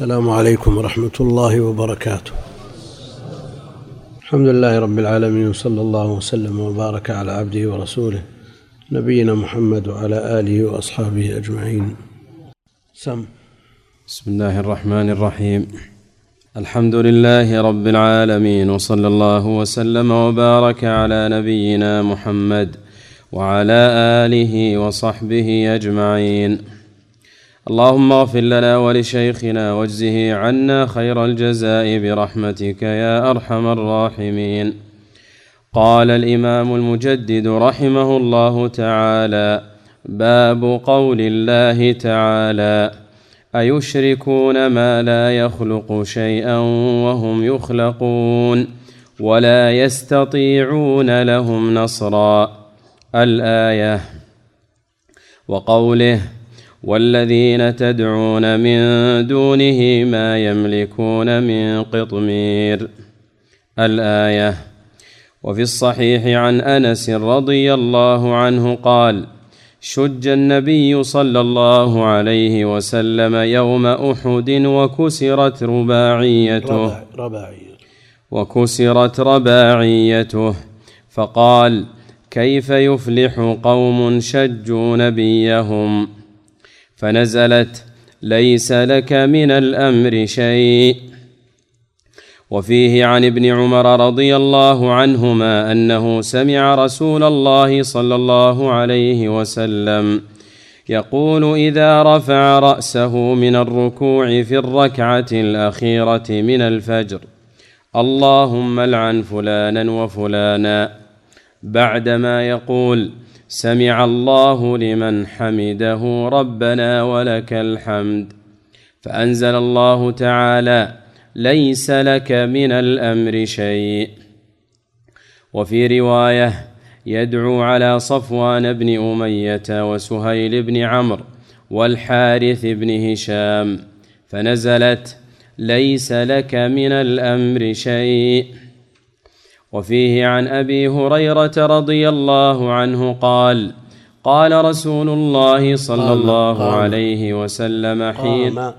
السلام عليكم ورحمة الله وبركاته. الحمد لله رب العالمين وصلى الله وسلم وبارك على عبده ورسوله نبينا محمد وعلى آله وأصحابه أجمعين. سم. بسم الله الرحمن الرحيم. الحمد لله رب العالمين وصلى الله وسلم وبارك على نبينا محمد وعلى آله وصحبه أجمعين. اللهم اغفر لنا ولشيخنا واجزه عنا خير الجزاء برحمتك يا أرحم الراحمين. قال الإمام المجدد رحمه الله تعالى باب قول الله تعالى أيشركون ما لا يخلق شيئا وهم يخلقون ولا يستطيعون لهم نصرا. الآية وقوله والذين تدعون من دونه ما يملكون من قطمير. الآية وفي الصحيح عن أنس رضي الله عنه قال شج النبي صلى الله عليه وسلم يوم أحد وكسرت رباعيته. رباعية وكسرت رباعيته. فقال كيف يفلح قوم شجوا نبيهم؟ فنزلت ليس لك من الأمر شيء. وفيه عن ابن عمر رضي الله عنهما أنه سمع رسول الله صلى الله عليه وسلم يقول إذا رفع رأسه من الركوع في الركعة الأخيرة من الفجر اللهم العن فلانا وفلانا. بعدما يقول سمع الله لمن حمده ربنا ولك الحمد. فأنزل الله تعالى ليس لك من الأمر شيء. وفي رواية يدعو على صفوان بن أمية وسهيل بن عمرو والحارث بن هشام. فنزلت ليس لك من الأمر شيء. وفيه عن أبي هريرة رضي الله عنه قال قال رسول الله صلى قام- الله قام. عليه وسلم حين قام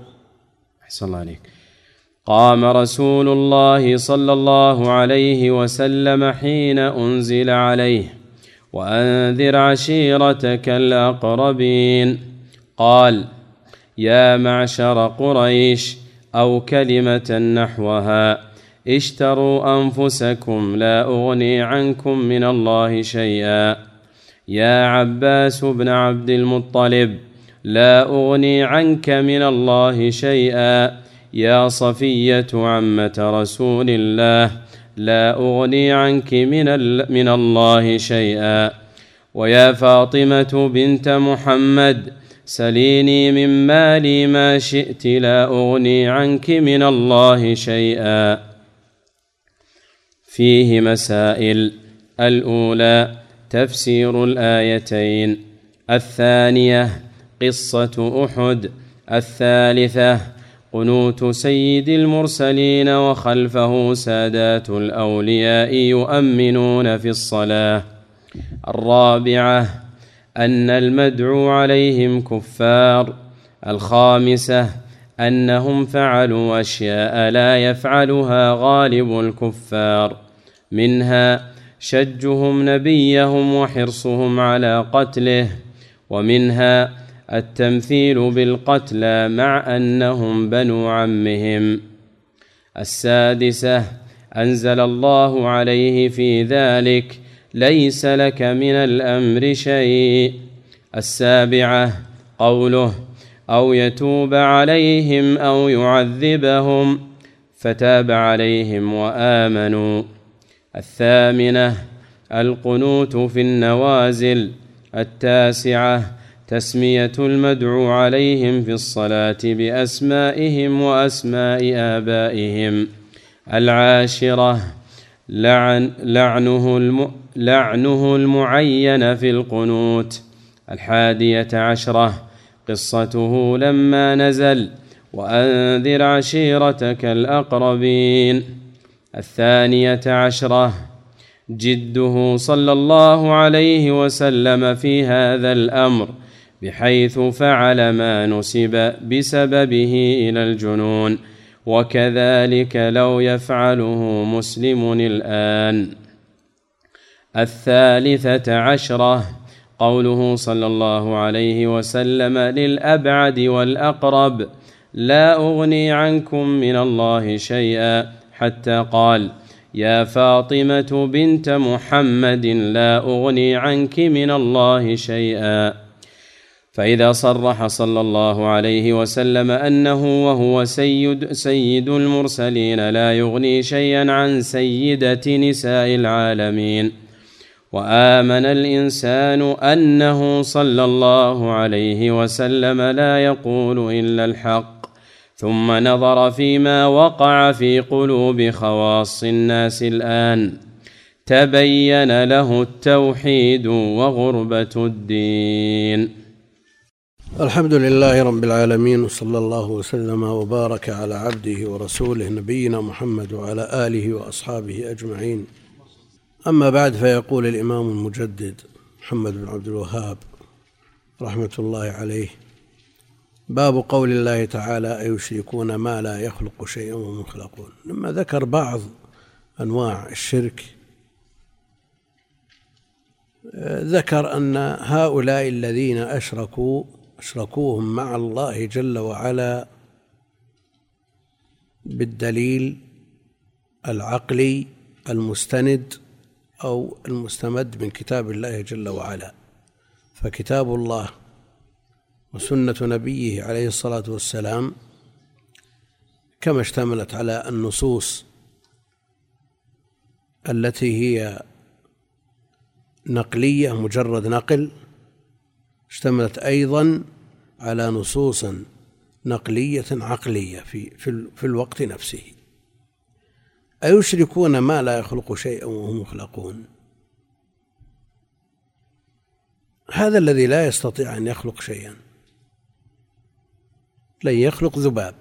أحسن الله عليك. قام رسول الله صلى الله عليه وسلم حين أنزل عليه وأنذر عشيرتك الأقربين. قال يا معشر قريش أو كلمة نحوها. اشتروا أنفسكم لا أغني عنكم من الله شيئا. يا عباس بن عبد المطلب لا أغني عنك من الله شيئا. يا صفية عمة رسول الله لا أغني عنك من من الله شيئا. ويا فاطمة بنت محمد سليني من مالي ما شئت لا أغني عنك من الله شيئا. فيه مسائل. الأولى تفسير الآيتين. الثانية قصة أحد. الثالثة قنوت سيد المرسلين وخلفه سادات الأولياء يؤمنون في الصلاة. الرابعة أن المدعو عليهم كفار. الخامسة أنهم فعلوا أشياء لا يفعلها غالب الكفار. منها شجهم نبيهم وحرصهم على قتله ومنها التمثيل بالقتلى مع أنهم بنو عمهم. السادسة أنزل الله عليه في ذلك ليس لك من الأمر شيء. السابعة قوله أو يتوب عليهم أو يعذبهم فتاب عليهم وآمنوا. الثامنة القنوت في النوازل التاسعة تسمية المدعو عليهم في الصلاة بأسمائهم وأسماء آبائهم. العاشرة لعن لعنه الم لعنه المعين في القنوت. الحادية عشرة قصته لما نزل وأنذر عشيرتك الأقربين. الثانية عشرة. جده صلى الله عليه وسلم في هذا الأمر بحيث فعل ما نسب بسببه إلى الجنون وكذلك لو يفعله مسلم الآن. الثالثة عشرة. قوله صلى الله عليه وسلم للأبعد والأقرب لا أغني عنكم من الله شيئا. حتى قال يا فاطمة بنت محمد لا أغني عنك من الله شيئا. فإذا صرح صلى الله عليه وسلم أنه وهو سيد سيد المرسلين لا يغني شيئا عن سيدة نساء العالمين. وآمن الإنسان أنه صلى الله عليه وسلم لا يقول إلا الحق. ثم نظر فيما وقع في قلوب خواص الناس الآن. تبين له التوحيد وغربة الدين. الحمد لله رب العالمين وصلى الله وسلم وبارك على عبده ورسوله نبينا محمد وعلى آله وأصحابه أجمعين. أما بعد فيقول الإمام المجدد محمد بن عبد الوهاب رحمة الله عليه باب قول الله تعالى أيشركون ما لا يخلق شيئا وهم يخلقون لما ذكر بعض أنواع الشرك ذكر أن هؤلاء الذين أشركوا أشركوهم مع الله جل وعلا بالدليل العقلي المستند أو المستمد من كتاب الله جل وعلا. فكتاب الله وسنة نبيه عليه الصلاة والسلام كما اشتملت على النصوص التي هي نقلية مجرد نقل اشتملت أيضا على نصوص نقلية عقلية في في, في الوقت نفسه. أيشركون ما لا يخلق شيئا وهم يخلقون هذا الذي لا يستطيع أن يخلق شيئا. لن يخلق ذباب.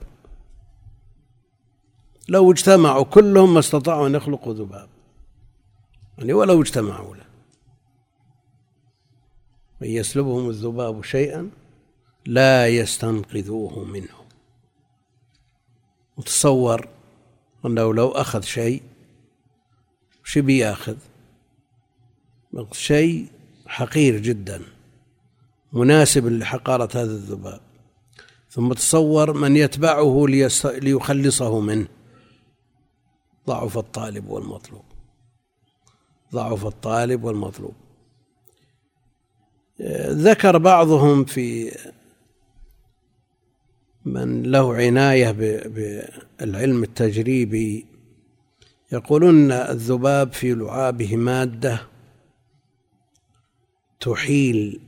لو اجتمعوا كلهم ما استطاعوا أن يخلقوا ذباب. يعني ولو اجتمعوا له من يسلبهم الذباب شيئا لا يستنقذوه منه. وتصور أنه لو أخذ شيء وش بيأخذ؟ شيء حقير جدا مناسب لحقارة هذا الذباب. ثم تصور من يتبعه ليخلصه منه. ضعف الطالب والمطلوب. ضعف الطالب والمطلوب. ذكر بعضهم في من له عناية بالعلم التجريبي. يقولون الذباب في لعابه مادة تحيل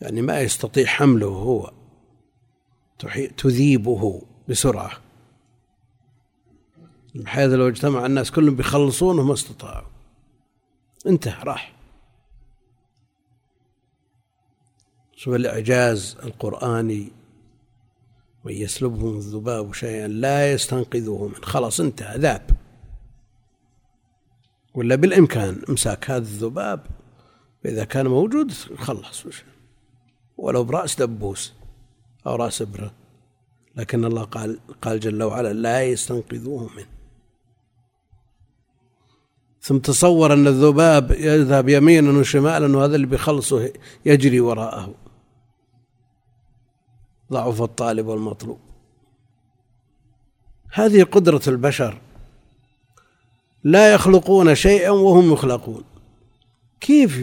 يعني ما يستطيع حمله هو. تذيبه بسرعة. بحيث لو اجتمع الناس كلهم بيخلصونه ما استطاعوا. انتهى راح. شوف الإعجاز القرآني من يسلبهم الذباب شيئا لا يستنقذه منه خلاص انتهى ذاب. ولا بالإمكان إمساك هذا الذباب. إذا كان موجود خلص. ولو برأس دبوس. أو رأس إبرة لكن الله قال قال جل وعلا لا يستنقذوه منه. ثم تصور أن الذباب يذهب يمينا وشمالا وهذا اللي بيخلصه يجري وراءه. ضعف الطالب والمطلوب. هذه قدرة البشر. لا يخلقون شيئا وهم يخلقون كيف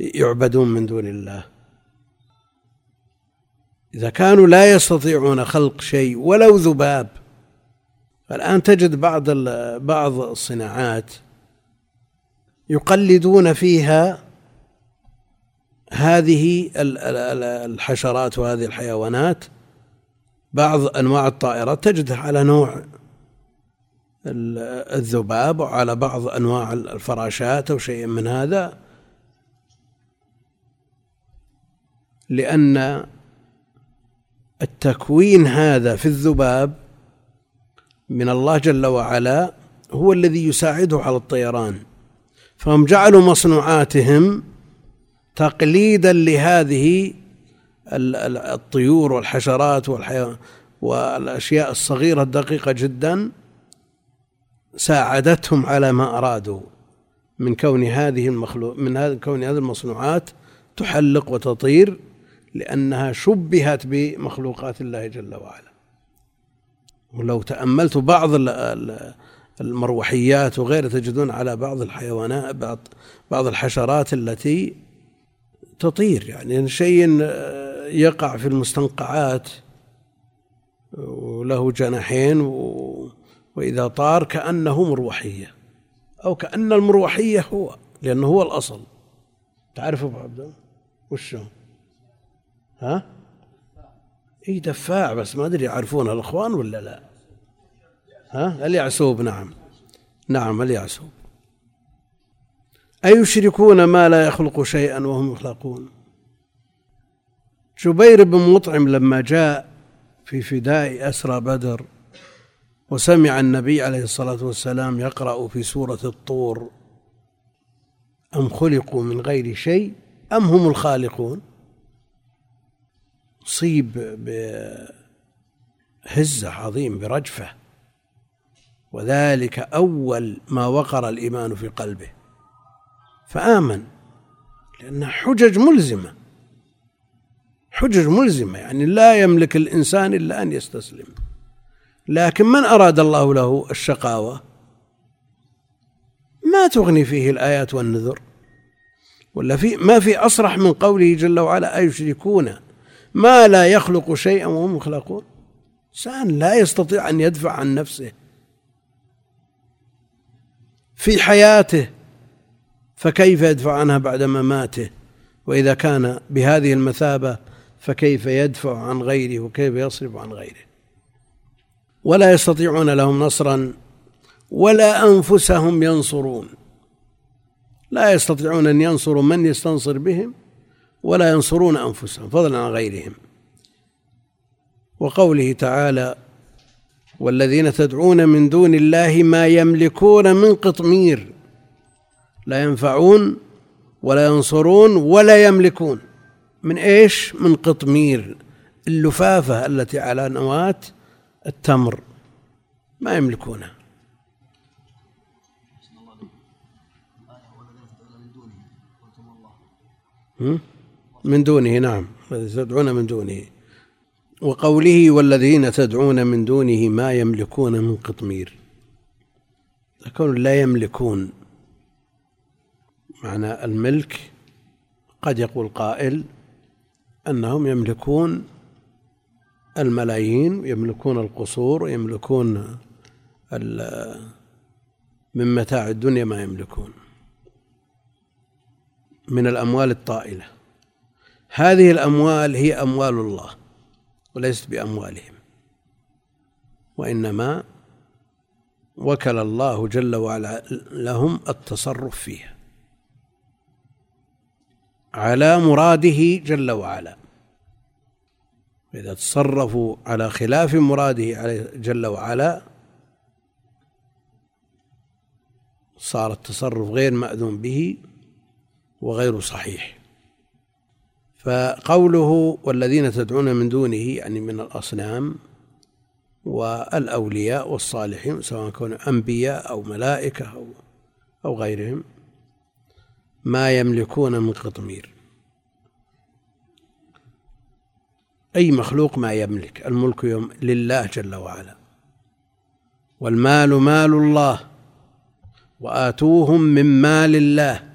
يعبدون من دون الله؟ إذا كانوا لا يستطيعون خلق شيء ولو ذباب الآن تجد بعض بعض الصناعات يقلدون فيها هذه الحشرات وهذه الحيوانات. بعض أنواع الطائرات تجدها على نوع الذباب وعلى بعض أنواع الفراشات أو شيء من هذا. لأن التكوين هذا في الذباب من الله جل وعلا هو الذي يساعده على الطيران. فهم جعلوا مصنوعاتهم تقليدا لهذه الطيور والحشرات والحيوان والأشياء الصغيرة الدقيقة جدا ساعدتهم على ما أرادوا من كون هذه المخلوق من كون هذه المصنوعات تحلق وتطير لأنها شبهت بمخلوقات الله جل وعلا. ولو تأملت بعض المروحيات وغيرها تجدون على بعض الحيوانات بعض بعض الحشرات التي تطير. يعني شيء يقع في المستنقعات وله جناحين وإذا طار كأنه مروحية أو كأن المروحية هو لأنه هو الأصل. تعرف أبو عبد الله؟ وشو؟ ها؟ إي دفاع بس ما أدري يعرفونها الإخوان ولا لا. ها؟ اليعسوب نعم. نعم اليعسوب. أيشركون ما لا يخلق شيئا وهم يخلقون؟ جبير بن مطعم لما جاء في فداء أسرى بدر وسمع النبي عليه الصلاة والسلام يقرأ في سورة الطور أم خلقوا من غير شيء أم هم الخالقون؟ أصيب بهزة عظيم برجفة. وذلك أول ما وقر الإيمان في قلبه. فآمن لأنها حجج ملزمة. حجج ملزمة يعني لا يملك الإنسان إلا أن يستسلم. لكن من أراد الله له الشقاوة؟ ما تغني فيه الآيات والنذر؟ ولا في ما في أصرح من قوله جل وعلا أيشركون ما لا يخلق شيئا وهم يخلقون إنسان لا يستطيع أن يدفع عن نفسه. في حياته فكيف يدفع عنها بعد مماته؟ وإذا كان بهذه المثابة فكيف يدفع عن غيره؟ وكيف يصرف عن غيره؟ ولا يستطيعون لهم نصرا ولا أنفسهم ينصرون. لا يستطيعون أن ينصروا من يستنصر بهم؟ ولا ينصرون أنفسهم فضلا عن غيرهم. وقوله تعالى والذين تدعون من دون الله ما يملكون من قطمير لا ينفعون ولا ينصرون ولا يملكون. من إيش؟ من قطمير اللفافة التي على نواة التمر ما يملكونها من دونه نعم. تدعون من دونه. وقوله والذين تدعون من دونه ما يملكون من قطمير. يكون لا يملكون. معنى الملك قد يقول قائل أنهم يملكون الملايين يملكون القصور يملكون من متاع الدنيا ما يملكون. من الأموال الطائلة. هذه الأموال هي أموال الله وليست بأموالهم. وإنما وكل الله جل وعلا لهم التصرف فيها على مراده جل وعلا. إذا تصرفوا على خلاف مراده جل وعلا صار التصرف غير مأذون به وغير صحيح. فقوله والذين تدعون من دونه يعني من الأصنام والأولياء والصالحين سواء كانوا أنبياء أو ملائكة أو أو غيرهم ما يملكون من قطمير. أي مخلوق ما يملك؟ الملك يوم لله جل وعلا. والمال مال الله وآتوهم من مال الله.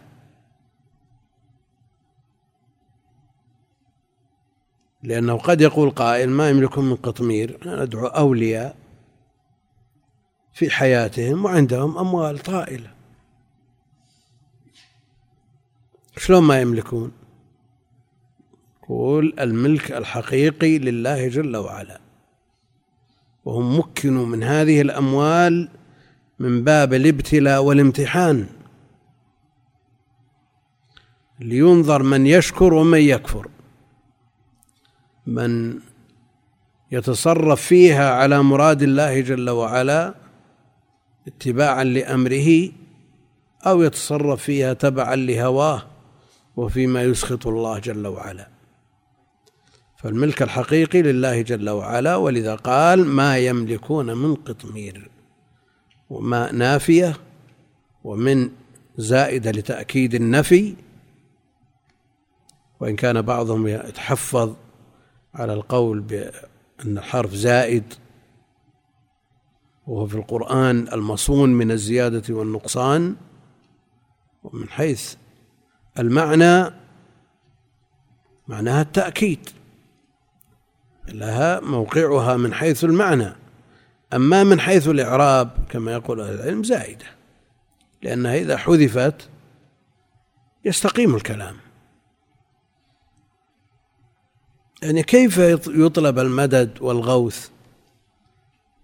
لأنه قد يقول قائل ما يملكون من قطمير ندعو أولياء في حياتهم وعندهم أموال طائلة. شلون ما يملكون؟ يقول الملك الحقيقي لله جل وعلا. وهم مكنوا من هذه الأموال من باب الابتلاء والامتحان. لينظر من يشكر ومن يكفر. من يتصرف فيها على مراد الله جل وعلا اتباعا لأمره أو يتصرف فيها تبعا لهواه وفيما يسخط الله جل وعلا. فالملك الحقيقي لله جل وعلا ولذا قال ما يملكون من قطمير وما نافية ومن زائده لتأكيد النفي. وإن كان بعضهم يتحفظ على القول بأن الحرف زائد وهو في القرآن المصون من الزيادة والنقصان ومن حيث المعنى معناها التأكيد لها موقعها من حيث المعنى. أما من حيث الإعراب كما يقول أهل العلم زائدة لأنها إذا حذفت يستقيم الكلام. يعني كيف يطلب المدد والغوث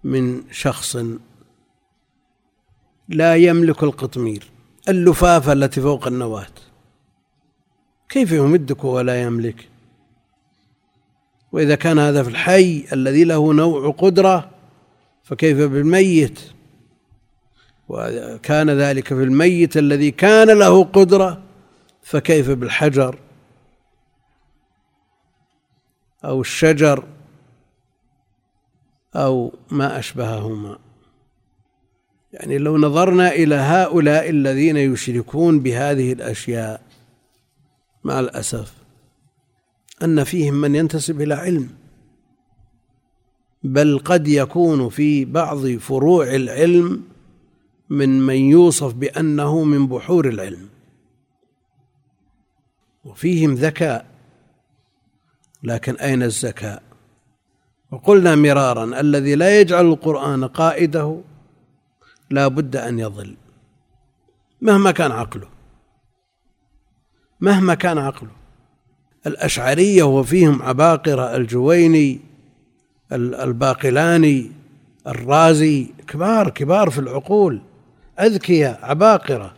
من شخص لا يملك القطمير اللفافة التي فوق النواة؟ كيف يمدك ولا يملك؟ وإذا كان هذا في الحي الذي له نوع قدرة فكيف بالميت؟ وكان ذلك في الميت الذي كان له قدرة فكيف بالحجر؟ أو الشجر أو ما أشبههما. يعني لو نظرنا إلى هؤلاء الذين يشركون بهذه الأشياء مع الأسف أن فيهم من ينتسب إلى علم بل قد يكون في بعض فروع العلم من من يوصف بأنه من بحور العلم. وفيهم ذكاء. لكن أين الزكاء وقلنا مرارا الذي لا يجعل القرآن قائده لا بد أن يضل. مهما كان عقله. مهما كان عقله. الأشعرية وفيهم عباقرة الجويني الباقلاني الرازي كبار كبار في العقول. أذكياء عباقرة.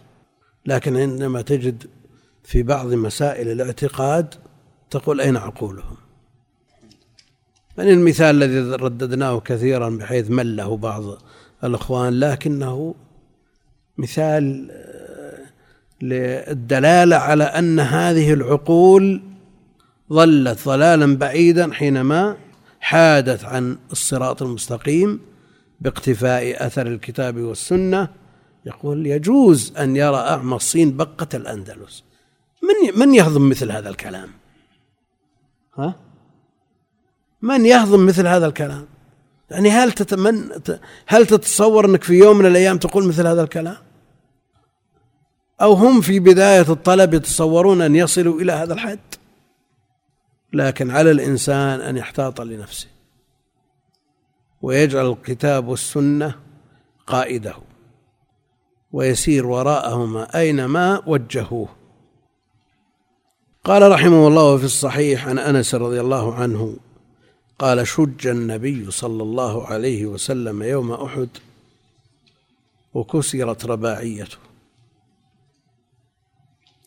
لكن عندما تجد في بعض مسائل الاعتقاد تقول أين عقولهم؟ يعني المثال الذي رددناه كثيرا بحيث مله بعض الإخوان لكنه مثال آه، للدلالة على أن هذه العقول ظلت ضلالا بعيدا حينما حادت عن الصراط المستقيم باقتفاء أثر الكتاب والسنة. يقول يجوز أن يرى أعمى الصين بقة الأندلس. من من يهضم مثل هذا الكلام؟ ها؟ من يهضم مثل هذا الكلام؟ يعني هل تتمن هل تتصور أنك في يوم من الأيام تقول مثل هذا الكلام؟ أو هم في بداية الطلب يتصورون أن يصلوا إلى هذا الحد؟ لكن على الإنسان أن يحتاط لنفسه ويجعل الكتاب والسنة قائده ويسير وراءهما أينما وجهوه قال رحمه الله في الصحيح عن أنس رضي الله عنه قال شج النبي صلى الله عليه وسلم يوم أحد وكسرت رباعيته.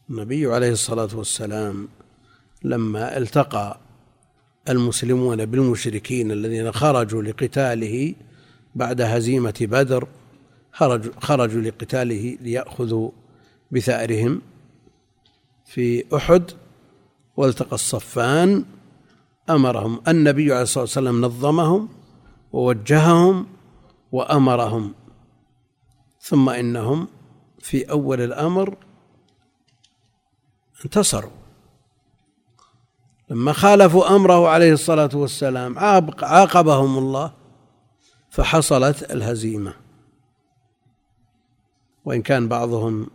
النبي عليه الصلاة والسلام لما التقى المسلمون بالمشركين الذين خرجوا لقتاله بعد هزيمة بدر خرجوا خرجوا لقتاله ليأخذوا بثأرهم في أحد والتقى الصفان أمرهم النبي عليه الصلاة والسلام نظمهم ووجههم وأمرهم. ثم إنهم في أول الأمر انتصروا. لما خالفوا أمره عليه الصلاة والسلام عاقبهم الله فحصلت الهزيمة. وإن كان بعضهم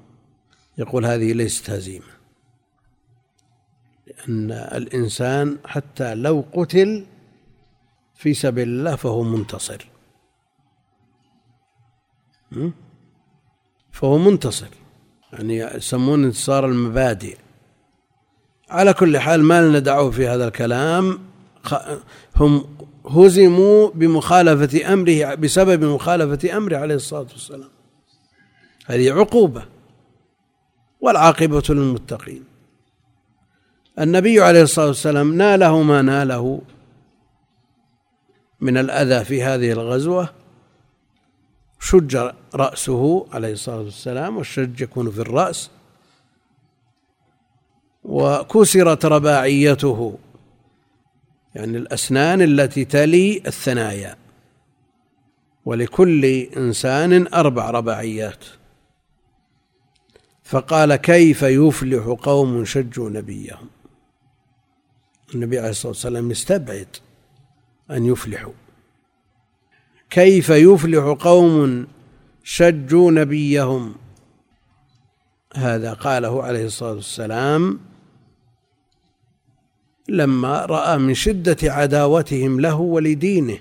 يقول هذه ليست هزيمة. أن الإنسان حتى لو قتل في سبيل الله فهو منتصر. فهو منتصر. يعني يسمون انتصار المبادئ. على كل حال ما لنا دعوة في هذا الكلام. هم هزموا بمخالفة أمره بسبب مخالفة أمره عليه الصلاة والسلام. هذه عقوبة. والعاقبة للمتقين. النبي عليه الصلاة والسلام ناله ما ناله من الأذى في هذه الغزوة شج رأسه عليه الصلاة والسلام والشج يكون في الرأس وكسرت رباعيته يعني الأسنان التي تلي الثنايا ولكل إنسان أربع رباعيات. فقال كيف يفلح قوم شجوا نبيهم؟ النبي عليه الصلاة والسلام يستبعد أن يفلحوا. كيف يفلح قوم شجوا نبيهم؟ هذا قاله عليه الصلاة والسلام لما رأى من شدة عداوتهم له ولدينه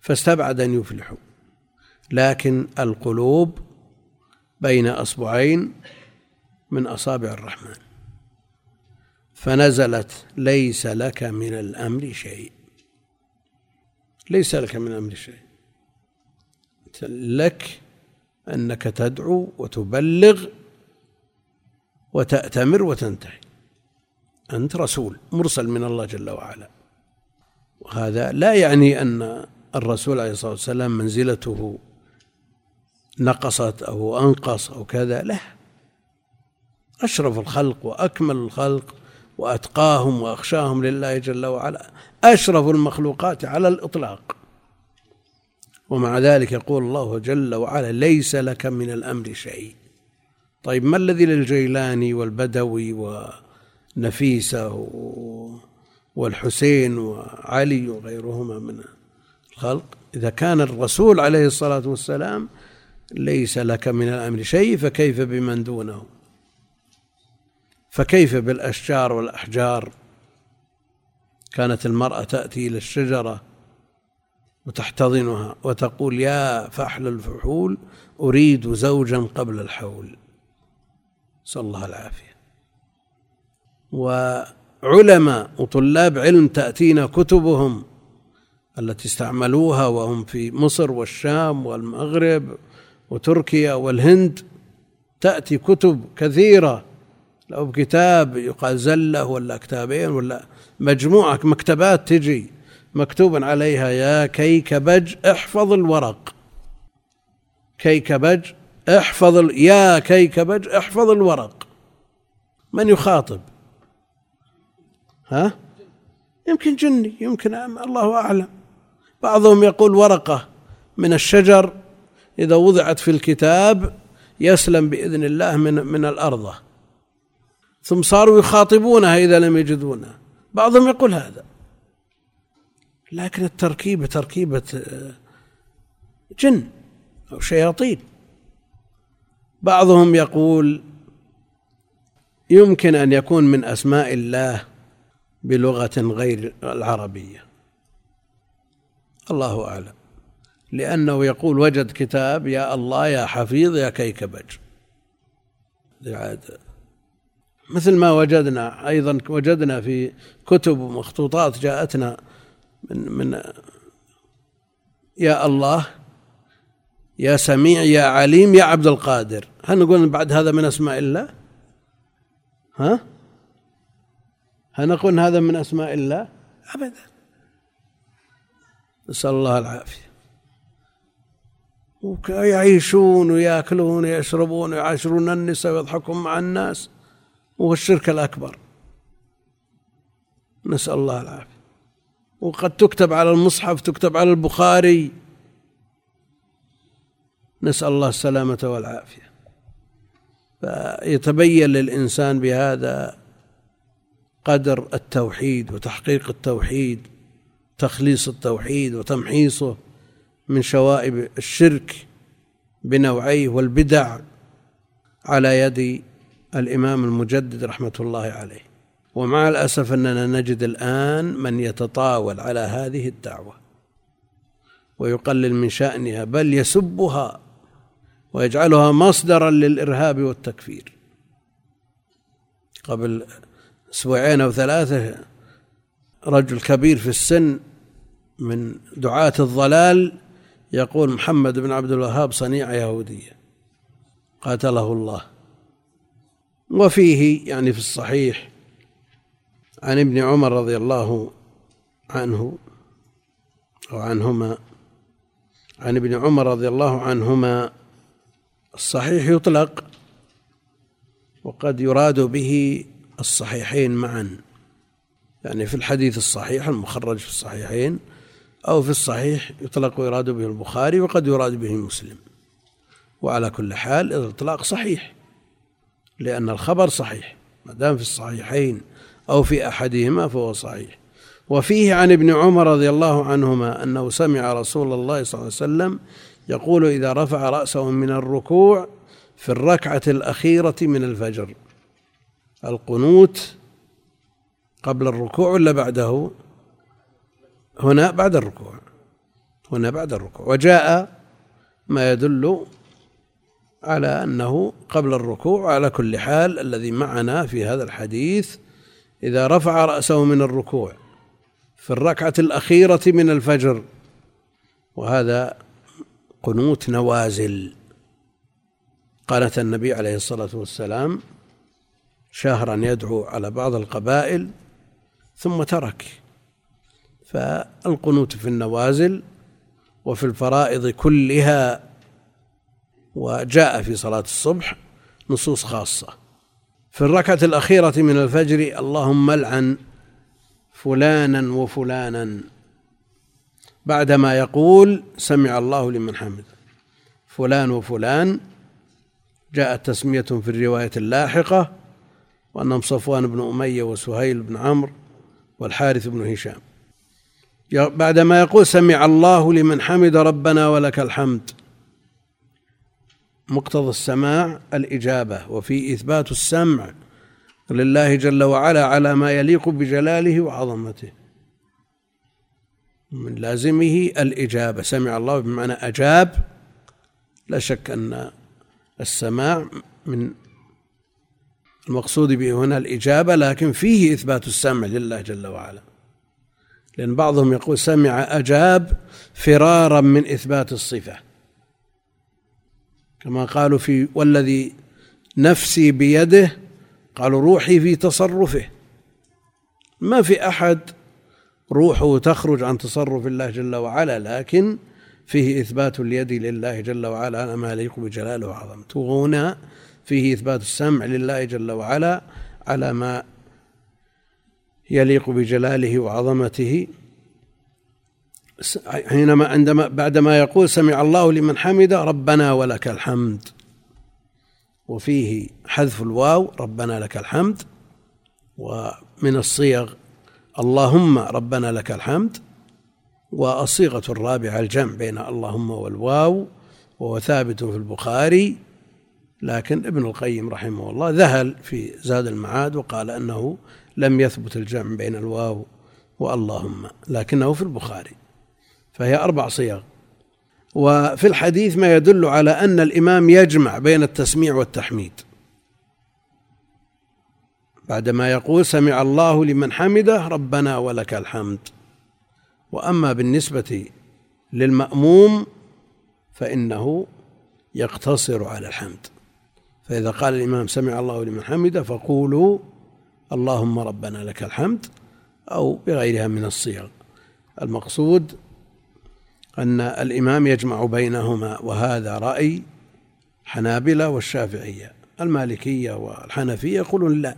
فاستبعد أن يفلحوا. لكن القلوب بين أصبعين من أصابع الرحمن. فنزلت ليس لك من الأمر شيء. ليس لك من الأمر شيء. لك أنك تدعو وتبلغ وتأتمر وتنتهي. أنت رسول مرسل من الله جل وعلا. وهذا لا يعني أن الرسول عليه الصلاة والسلام منزلته نقصت أو أنقص أو كذا لا. أشرف الخلق وأكمل الخلق وأتقاهم وأخشاهم لله جل وعلا. أشرف المخلوقات على الإطلاق. ومع ذلك يقول الله جل وعلا ليس لك من الأمر شيء. طيب ما الذي للجيلاني والبدوي ونفيسة والحسين وعلي وغيرهما من الخلق؟ إذا كان الرسول عليه الصلاة والسلام ليس لك من الأمر شيء فكيف بمن دونه؟ فكيف بالأشجار والأحجار؟ كانت المرأة تأتي إلى الشجرة وتحتضنها وتقول يا فحل الفحول أريد زوجا قبل الحول. نسأل الله العافية. وعلماء وطلاب علم تأتينا كتبهم التي استعملوها وهم في مصر والشام والمغرب وتركيا والهند. تأتي كتب كثيرة لو بكتاب يقال زلة ولا كتابين ولا مجموعة مكتبات تجي مكتوب عليها يا كيكبج احفظ الورق. كيكبج احفظ ال... يا كيكبج احفظ الورق. من يخاطب؟ ها؟ يمكن جني يمكن الله أعلم. بعضهم يقول ورقة من الشجر إذا وضعت في الكتاب يسلم بإذن الله من من الأرض. ثم صاروا يخاطبونها إذا لم يجدونها. بعضهم يقول هذا. لكن التركيبة تركيبة آه، جن أو شياطين. بعضهم يقول يمكن أن يكون من أسماء الله بلغة غير العربية. الله أعلم. لأنه يقول وجد كتاب يا الله يا حفيظ يا كيكبج. مثل ما وجدنا أيضا وجدنا في كتب ومخطوطات جاءتنا من من يا الله يا سميع يا عليم يا عبد القادر. هل نقول بعد هذا من أسماء الله؟ ها؟ هل نقول هذا من أسماء الله؟ أبدا. نسأل الله العافية. ويعيشون ويأكلون ويشربون ويعاشرون النساء ويضحكون مع الناس. وهو الشرك الأكبر. نسأل الله العافية. وقد تكتب على المصحف تكتب على البخاري. نسأل الله السلامة والعافية. فيتبين للإنسان بهذا قدر التوحيد وتحقيق التوحيد تخليص التوحيد وتمحيصه من شوائب الشرك بنوعيه والبدع على يد الإمام المجدد رحمة الله عليه. ومع الأسف أننا نجد الآن من يتطاول على هذه الدعوة ويقلل من شأنها بل يسبها ويجعلها مصدرا للإرهاب والتكفير. قبل أسبوعين أو ثلاثة رجل كبير في السن من دعاة الضلال يقول محمد بن عبد الوهاب صنيع يهودية قاتله الله. وفيه يعني في الصحيح عن ابن عمر رضي الله عنه أو عنهما عن ابن عمر رضي الله عنهما الصحيح يطلق وقد يراد به الصحيحين معا يعني في الحديث الصحيح المخرج في الصحيحين أو في الصحيح يطلق ويراد به البخاري وقد يراد به مسلم وعلى كل حال الإطلاق صحيح. لأن الخبر صحيح ما دام في الصحيحين أو في أحدهما فهو صحيح. وفيه عن ابن عمر رضي الله عنهما أنه سمع رسول الله صلى الله عليه وسلم يقول إذا رفع رأسه من الركوع في الركعة الأخيرة من الفجر القنوت قبل الركوع ولا بعده؟ هنا بعد الركوع هنا بعد الركوع. وجاء ما يدل على أنه قبل الركوع على كل حال الذي معنا في هذا الحديث إذا رفع رأسه من الركوع في الركعة الأخيرة من الفجر وهذا قنوت نوازل. قالت النبي عليه الصلاة والسلام شهرا يدعو على بعض القبائل ثم ترك. فالقنوت في النوازل وفي الفرائض كلها وجاء في صلاة الصبح نصوص خاصة. في الركعة الأخيرة من الفجر اللهم العن فلانا وفلانا. بعدما يقول سمع الله لمن حمد فلان وفلان جاءت تسمية في الرواية اللاحقة وأنهم صفوان بن أمية وسهيل بن عمرو والحارث بن هشام. بعدما يقول سمع الله لمن حمد ربنا ولك الحمد. مقتضى السماع الإجابة وفي إثبات السمع لله جل وعلا على ما يليق بجلاله وعظمته. من لازمه الإجابة. سمع الله بمعنى أجاب. لا شك أن السماع من المقصود به هنا الإجابة لكن فيه إثبات السمع لله جل وعلا. لأن بعضهم يقول سمع أجاب فرارا من إثبات الصفة. كما قالوا في والذي نفسي بيده قالوا روحي في تصرفه. ما في أحد روحه تخرج عن تصرف الله جل وعلا لكن فيه إثبات اليد لله جل وعلا. على ما يليق بجلاله وعظمته وهنا فيه إثبات السمع لله جل وعلا على ما يليق بجلاله وعظمته. حينما عندما بعدما يقول سمع الله لمن حمد ربنا ولك الحمد. وفيه حذف الواو ربنا لك الحمد. ومن الصيغ اللهم ربنا لك الحمد. والصيغة الرابعة الجمع بين اللهم والواو وهو ثابت في البخاري. لكن ابن القيم رحمه الله ذهل في زاد المعاد وقال أنه لم يثبت الجمع بين الواو واللهم لكنه في البخاري. فهي أربع صيغ. وفي الحديث ما يدل على أن الإمام يجمع بين التسميع والتحميد. بعدما يقول سمع الله لمن حمده ربنا ولك الحمد. وأما بالنسبة للمأموم فإنه يقتصر على الحمد. فإذا قال الإمام سمع الله لمن حمده فقولوا اللهم ربنا لك الحمد أو بغيرها من الصيغ. المقصود أن الإمام يجمع بينهما وهذا رأي حنابلة والشافعية. المالكية والحنفية يقولون لا.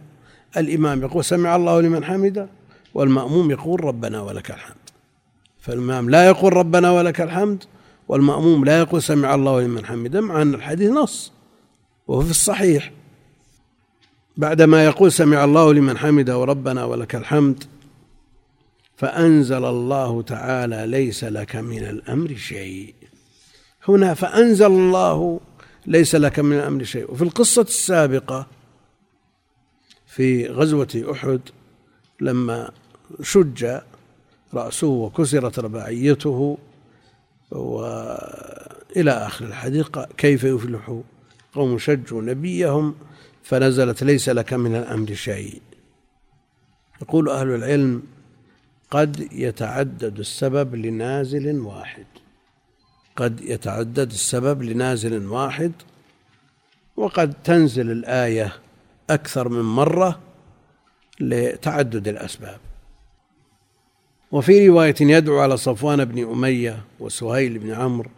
الإمام يقول سمع الله لمن حمده والمأموم يقول ربنا ولك الحمد. فالإمام لا يقول ربنا ولك الحمد والمأموم لا يقول سمع الله لمن حمده مع أن الحديث نص وهو في الصحيح. بعدما يقول سمع الله لمن حمده وربنا ولك الحمد فأنزل الله تعالى ليس لك من الأمر شيء. هنا فأنزل الله ليس لك من الأمر شيء. وفي القصة السابقة في غزوة أحد لما شج رأسه وكسرت رباعيته وإلى آخر الحديث كيف يفلح قوم شجوا نبيهم فنزلت ليس لك من الأمر شيء. يقول أهل العلم قد يتعدد السبب لنازل واحد. قد يتعدد السبب لنازل واحد وقد تنزل الآية أكثر من مرة لتعدد الأسباب. وفي رواية يدعو على صفوان بن أمية وسهيل بن عمرو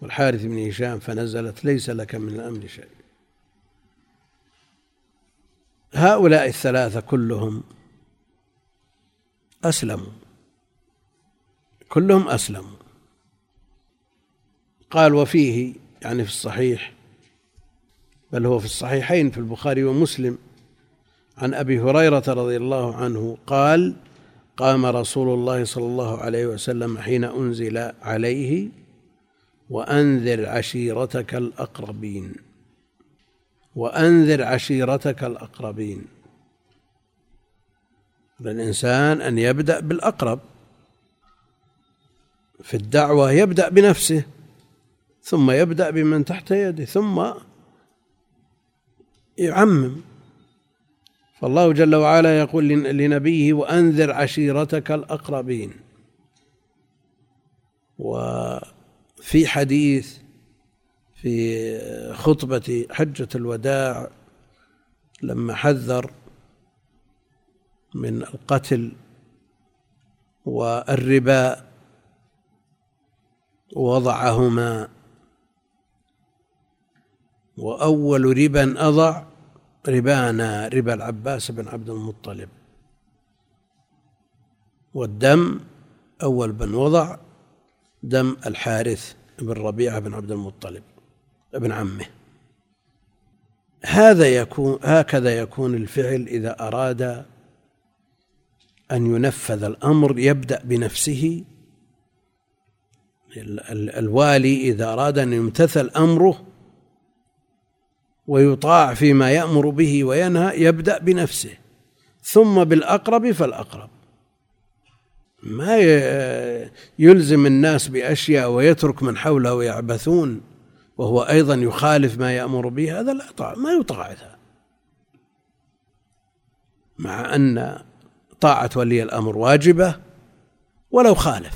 والحارث بن هشام فنزلت ليس لك من الأمر شيء. هؤلاء الثلاثة كلهم أسلموا كلهم أسلموا قال وفيه يعني في الصحيح بل هو في الصحيحين في البخاري ومسلم عن أبي هريرة رضي الله عنه قال قام رسول الله صلى الله عليه وسلم حين أنزل عليه وأنذر عشيرتك الأقربين. وأنذر عشيرتك الأقربين. للانسان أن يبدأ بالأقرب في الدعوة يبدأ بنفسه ثم يبدأ بمن تحت يده ثم يعمم. فالله جل وعلا يقول لنبيه وأنذر عشيرتك الأقربين. وفي حديث في خطبة حجة الوداع لما حذر من القتل والربا وضعهما وأول ربا أضع ربانا ربا العباس بن عبد المطلب. والدم أول من وضع دم الحارث بن ربيعة بن عبد المطلب ابن عمه. هذا يكون هكذا يكون الفعل إذا أراد أن ينفذ الأمر يبدأ بنفسه. الوالي إذا أراد أن يمتثل أمره ويطاع فيما يأمر به وينهى يبدأ بنفسه. ثم بالأقرب فالأقرب. ما يلزم الناس بأشياء ويترك من حوله ويعبثون وهو أيضا يخالف ما يأمر به هذا لا ما يطاع هذا مع أن طاعة ولي الأمر واجبة ولو خالف.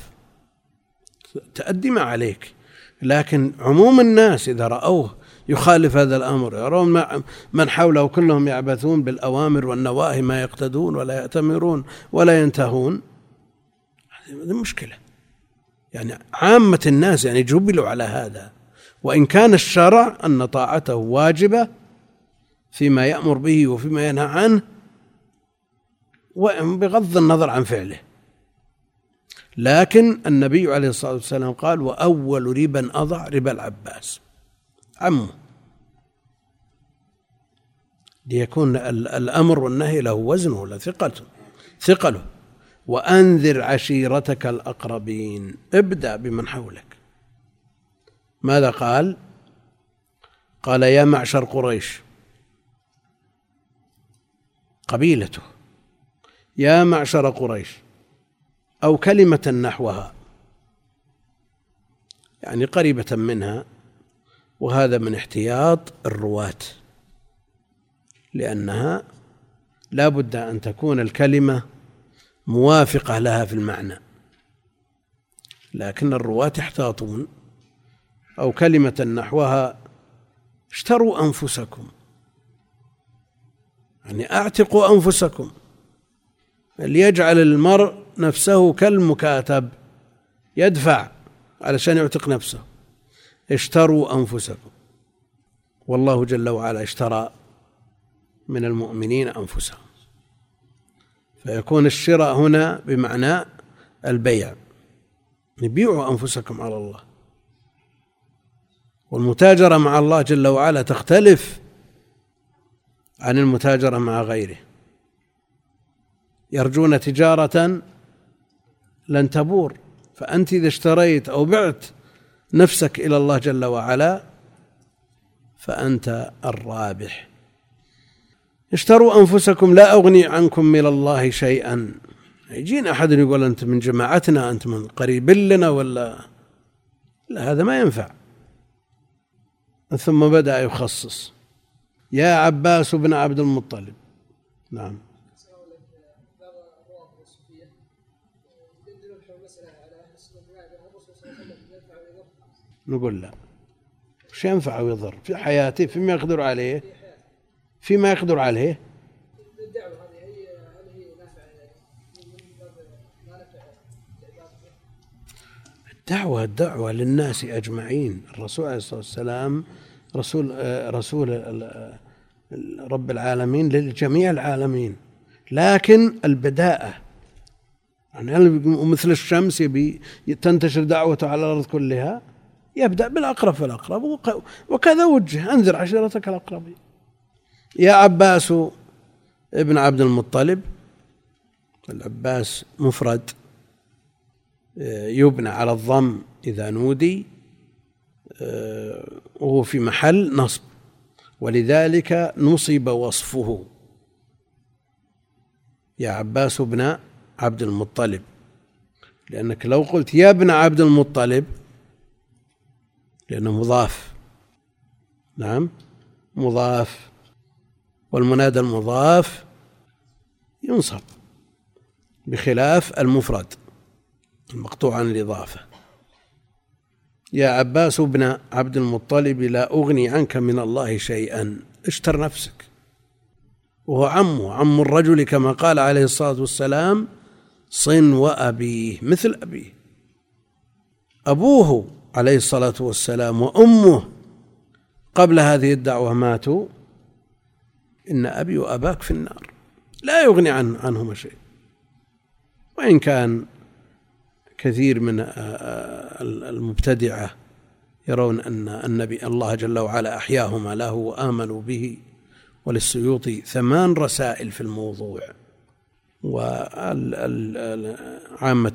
تأدي ما عليك. لكن عموم الناس إذا رأوه يخالف هذا الأمر يرون من حوله كلهم يعبثون بالأوامر والنواهي ما يقتدون ولا يأتمرون ولا ينتهون. هذه مشكلة. يعني عامة الناس يعني جبلوا على هذا. وإن كان الشرع أن طاعته واجبة فيما يأمر به وفيما ينهى عنه بغض النظر عن فعله. لكن النبي عليه الصلاة والسلام قال وأول ربا أضع ربا العباس. عمه. ليكون الأمر والنهي له وزنه له ثقته ثقله. وأنذر عشيرتك الأقربين. ابدأ بمن حولك. ماذا قال؟ قال يا معشر قريش. قبيلته. يا معشر قريش أو كلمة نحوها يعني قريبة منها وهذا من احتياط الرواة لأنها لا بد أن تكون الكلمة موافقة لها في المعنى. لكن الرواة يحتاطون أو كلمة نحوها اشتروا أنفسكم يعني أعتقوا أنفسكم. ليجعل المرء نفسه كالمكاتب يدفع علشان يعتق نفسه. اشتروا أنفسكم. والله جل وعلا اشترى من المؤمنين أنفسهم. فيكون الشراء هنا بمعنى البيع. بيعوا أنفسكم على الله. والمتاجرة مع الله جل وعلا تختلف عن المتاجرة مع غيره. يرجون تجارة لن تبور. فأنت إذا اشتريت أو بعت نفسك إلى الله جل وعلا فأنت الرابح. اشتروا أنفسكم لا أغني عنكم من الله شيئا. يجينا أحد يقول أنت من جماعتنا أنت من قريب لنا ولا؟ لا هذا ما ينفع. ثم بدأ يخصص. يا عباس بن عبد المطلب. نعم. نقول لا. وش ينفع ويضر في حياته فيما يقدر عليه فيما يقدر عليه. الدعوة الدعوة للناس أجمعين. الرسول عليه الصلاة والسلام رسول رسول رب العالمين لجميع العالمين. لكن البداءة يعني مثل الشمس تنتشر دعوته على الأرض كلها. يبدأ بالأقرب فالأقرب وكذا وجه. أنذر عشيرتك الأقربين يا عباس ابن عبد المطلب. العباس مفرد. يبنى على الضم إذا نودي. وهو في محل نصب. ولذلك نصب وصفه. يا عباس ابن عبد المطلب. لأنك لو قلت يا ابن عبد المطلب لأنه مضاف. نعم؟ مضاف. والمنادى المضاف ينصب بخلاف المفرد المقطوع عن الإضافة. يا عباس ابن عبد المطلب لا أغني عنك من الله شيئا. اشتر نفسك. وهو عمه عم الرجل كما قال عليه الصلاة والسلام صن وأبيه مثل أبيه. أبوه عليه الصلاة والسلام وأمه قبل هذه الدعوة ماتوا. إن أبي وأباك في النار. لا يغني عن عنهما شيء. وإن كان كثير من المبتدعة يرون أن النبي الله جل وعلا أحياهما له وآمنوا به وللسيوطي ثمان رسائل في الموضوع. وعامة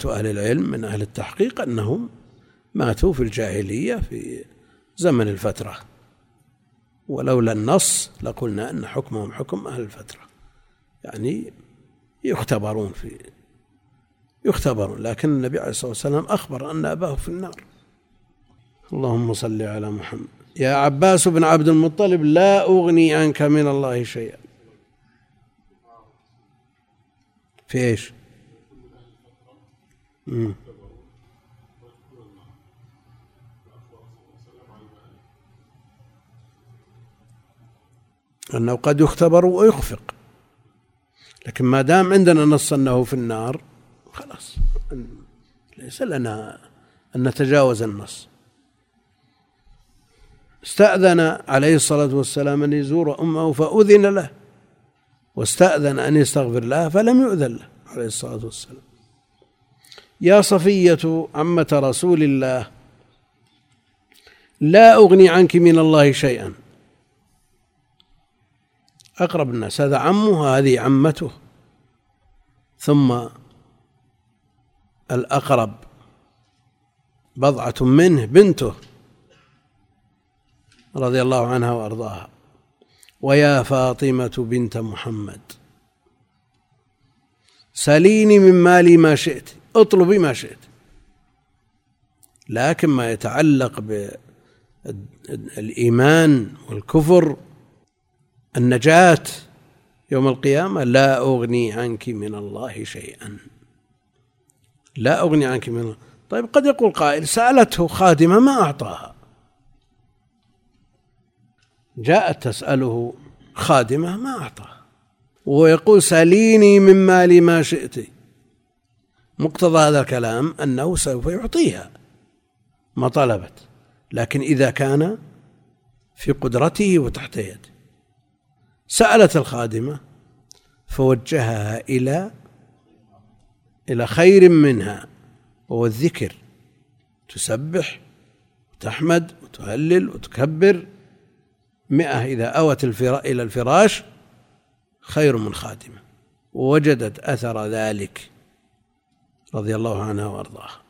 أهل العلم من أهل التحقيق أنهم ماتوا في الجاهلية في زمن الفترة. ولولا النص لقلنا أن حكمهم حكم أهل الفترة. يعني يختبرون في يختبرون. لكن النبي عليه الصلاة والسلام أخبر أن أباه في النار. اللهم صل على محمد. يا عباس بن عبد المطلب لا أغني عنك من الله شيئا. في؟ مم. أنه قد يختبر ويخفق. لكن ما دام عندنا نص أنه في النار خلاص ليس لنا أن نتجاوز النص. استأذن عليه الصلاة والسلام أن يزور أمه فأذن له واستأذن أن يستغفر لها فلم يؤذن له عليه الصلاة والسلام. يا صفية عمة رسول الله لا أغني عنك من الله شيئا. أقرب الناس. هذا عمه هذه عمته. ثم الأقرب بضعة منه بنته رضي الله عنها وأرضاها. ويا فاطمة بنت محمد. سليني من مالي ما شئت اطلبي ما شئت. لكن ما يتعلق بالإيمان والكفر النجاة يوم القيامة لا أغني عنك من الله شيئا. لا أغني عنك من الله. طيب قد يقول قائل سألته خادمة ما أعطاها؟ جاءت تسأله خادمة ما أعطاها. وهو يقول سليني من مالي ما شئت. مقتضى هذا الكلام أنه سوف يعطيها. ما طلبت. لكن إذا كان في قدرته وتحت يده. سألت الخادمة فوجهها إلى إلى خير منها وهو الذكر. تسبح وتحمد وتهلل وتكبر. مئة إذا أوت إلى الفراش خير من خادمة. ووجدت أثر ذلك. رضي الله عنها وأرضاها.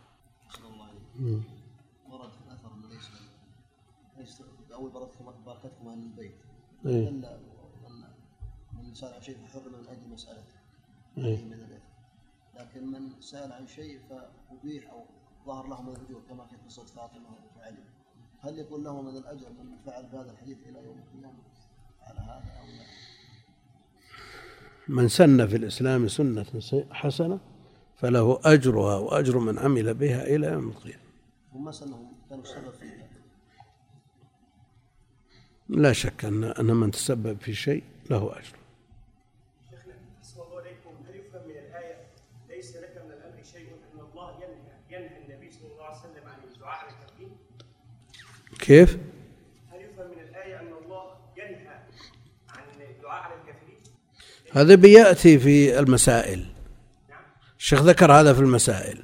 ورد في الأثر أول بركتكم أهل البيت. سأل عن شيء فحرم من أجل مسألته. من لكن من سأل عن شيء فأبيح أو ظهر له من الأجور كما في قصة فاطمة وعلي هل يكون له من الأجر من فعل بهذا الحديث إلى يوم القيامة على هذا أو لا؟ من سن في الإسلام سنة حسنة فله أجرها وأجر من عمل بها إلى يوم القيامة. هم سنهم كانوا السبب فيها لا شك أن من تسبب في شيء له أجر. كيف؟ هل يفهم من الآية أن الله ينهى عن هذا بيأتي في المسائل. الشيخ ذكر هذا في المسائل.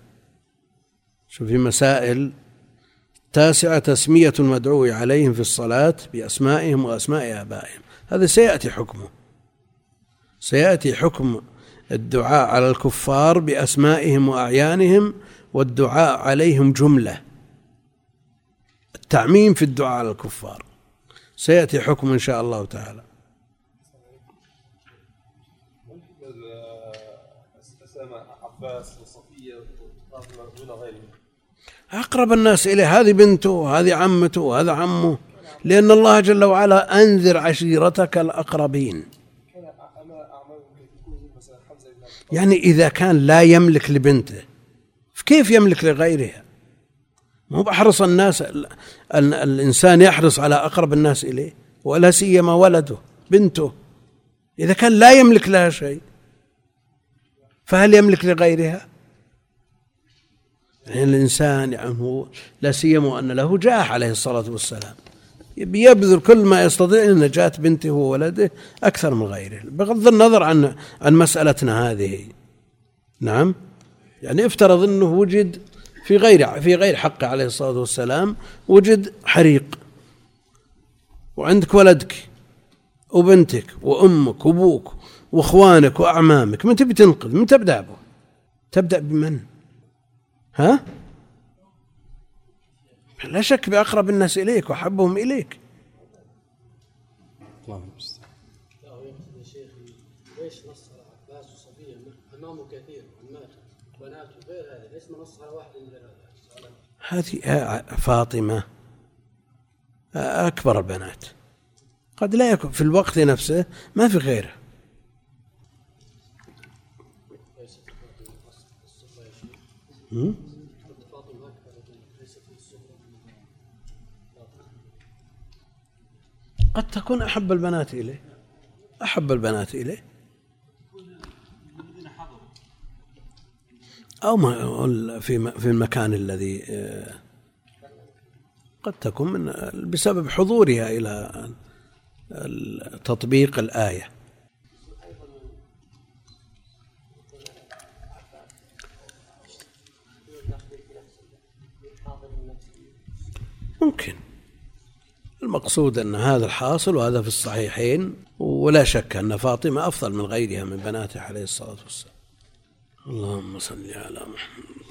شوف في مسائل تاسعة تسمية المدعو عليهم في الصلاة بأسمائهم وأسماء آبائهم. هذا سيأتي حكمه. سيأتي حكم الدعاء على الكفار بأسمائهم وأعيانهم والدعاء عليهم جملة. التعميم في الدعاء على الكفار. سيأتي حكم إن شاء الله تعالى. أقرب الناس إليه هذه بنته هذه عمته هذا عمه. لأن الله جل وعلا أنذر عشيرتك الأقربين. يعني إذا كان لا يملك لبنته كيف يملك لغيرها؟ مو بحرص الناس الإنسان يحرص على أقرب الناس إليه ولا سيما ولده بنته. إذا كان لا يملك لها شيء فهل يملك لغيرها؟ يعني الإنسان يعني هو لا سيما أن له جاح عليه الصلاة والسلام. يبذل كل ما يستطيع لنجاة بنته وولده أكثر من غيره. بغض النظر عن عن مسألتنا هذه. نعم؟ يعني افترض أنه وجد في غير في غير حقه عليه الصلاة والسلام وجد حريق. وعندك ولدك وبنتك وأمك وأبوك وإخوانك وأعمامك من تبي تنقذ من تبدأ به تبدأ بمن؟ ها؟ لا شك بأقرب الناس إليك وأحبهم إليك. اللهم ليش نص عباس وصفية أمامه كثير. هذه فاطمة. أكبر البنات. قد لا يكون في الوقت نفسه ما في غيره. قد تكون أحب البنات إليه. أحب البنات إليه. أو في في المكان الذي آه، قد تكون من بسبب حضورها إلى تطبيق الآية. ممكن. المقصود أن هذا الحاصل وهذا في الصحيحين ولا شك أن فاطمة أفضل من غيرها من بناته عليه الصلاة والسلام. اللهم صل على محمد.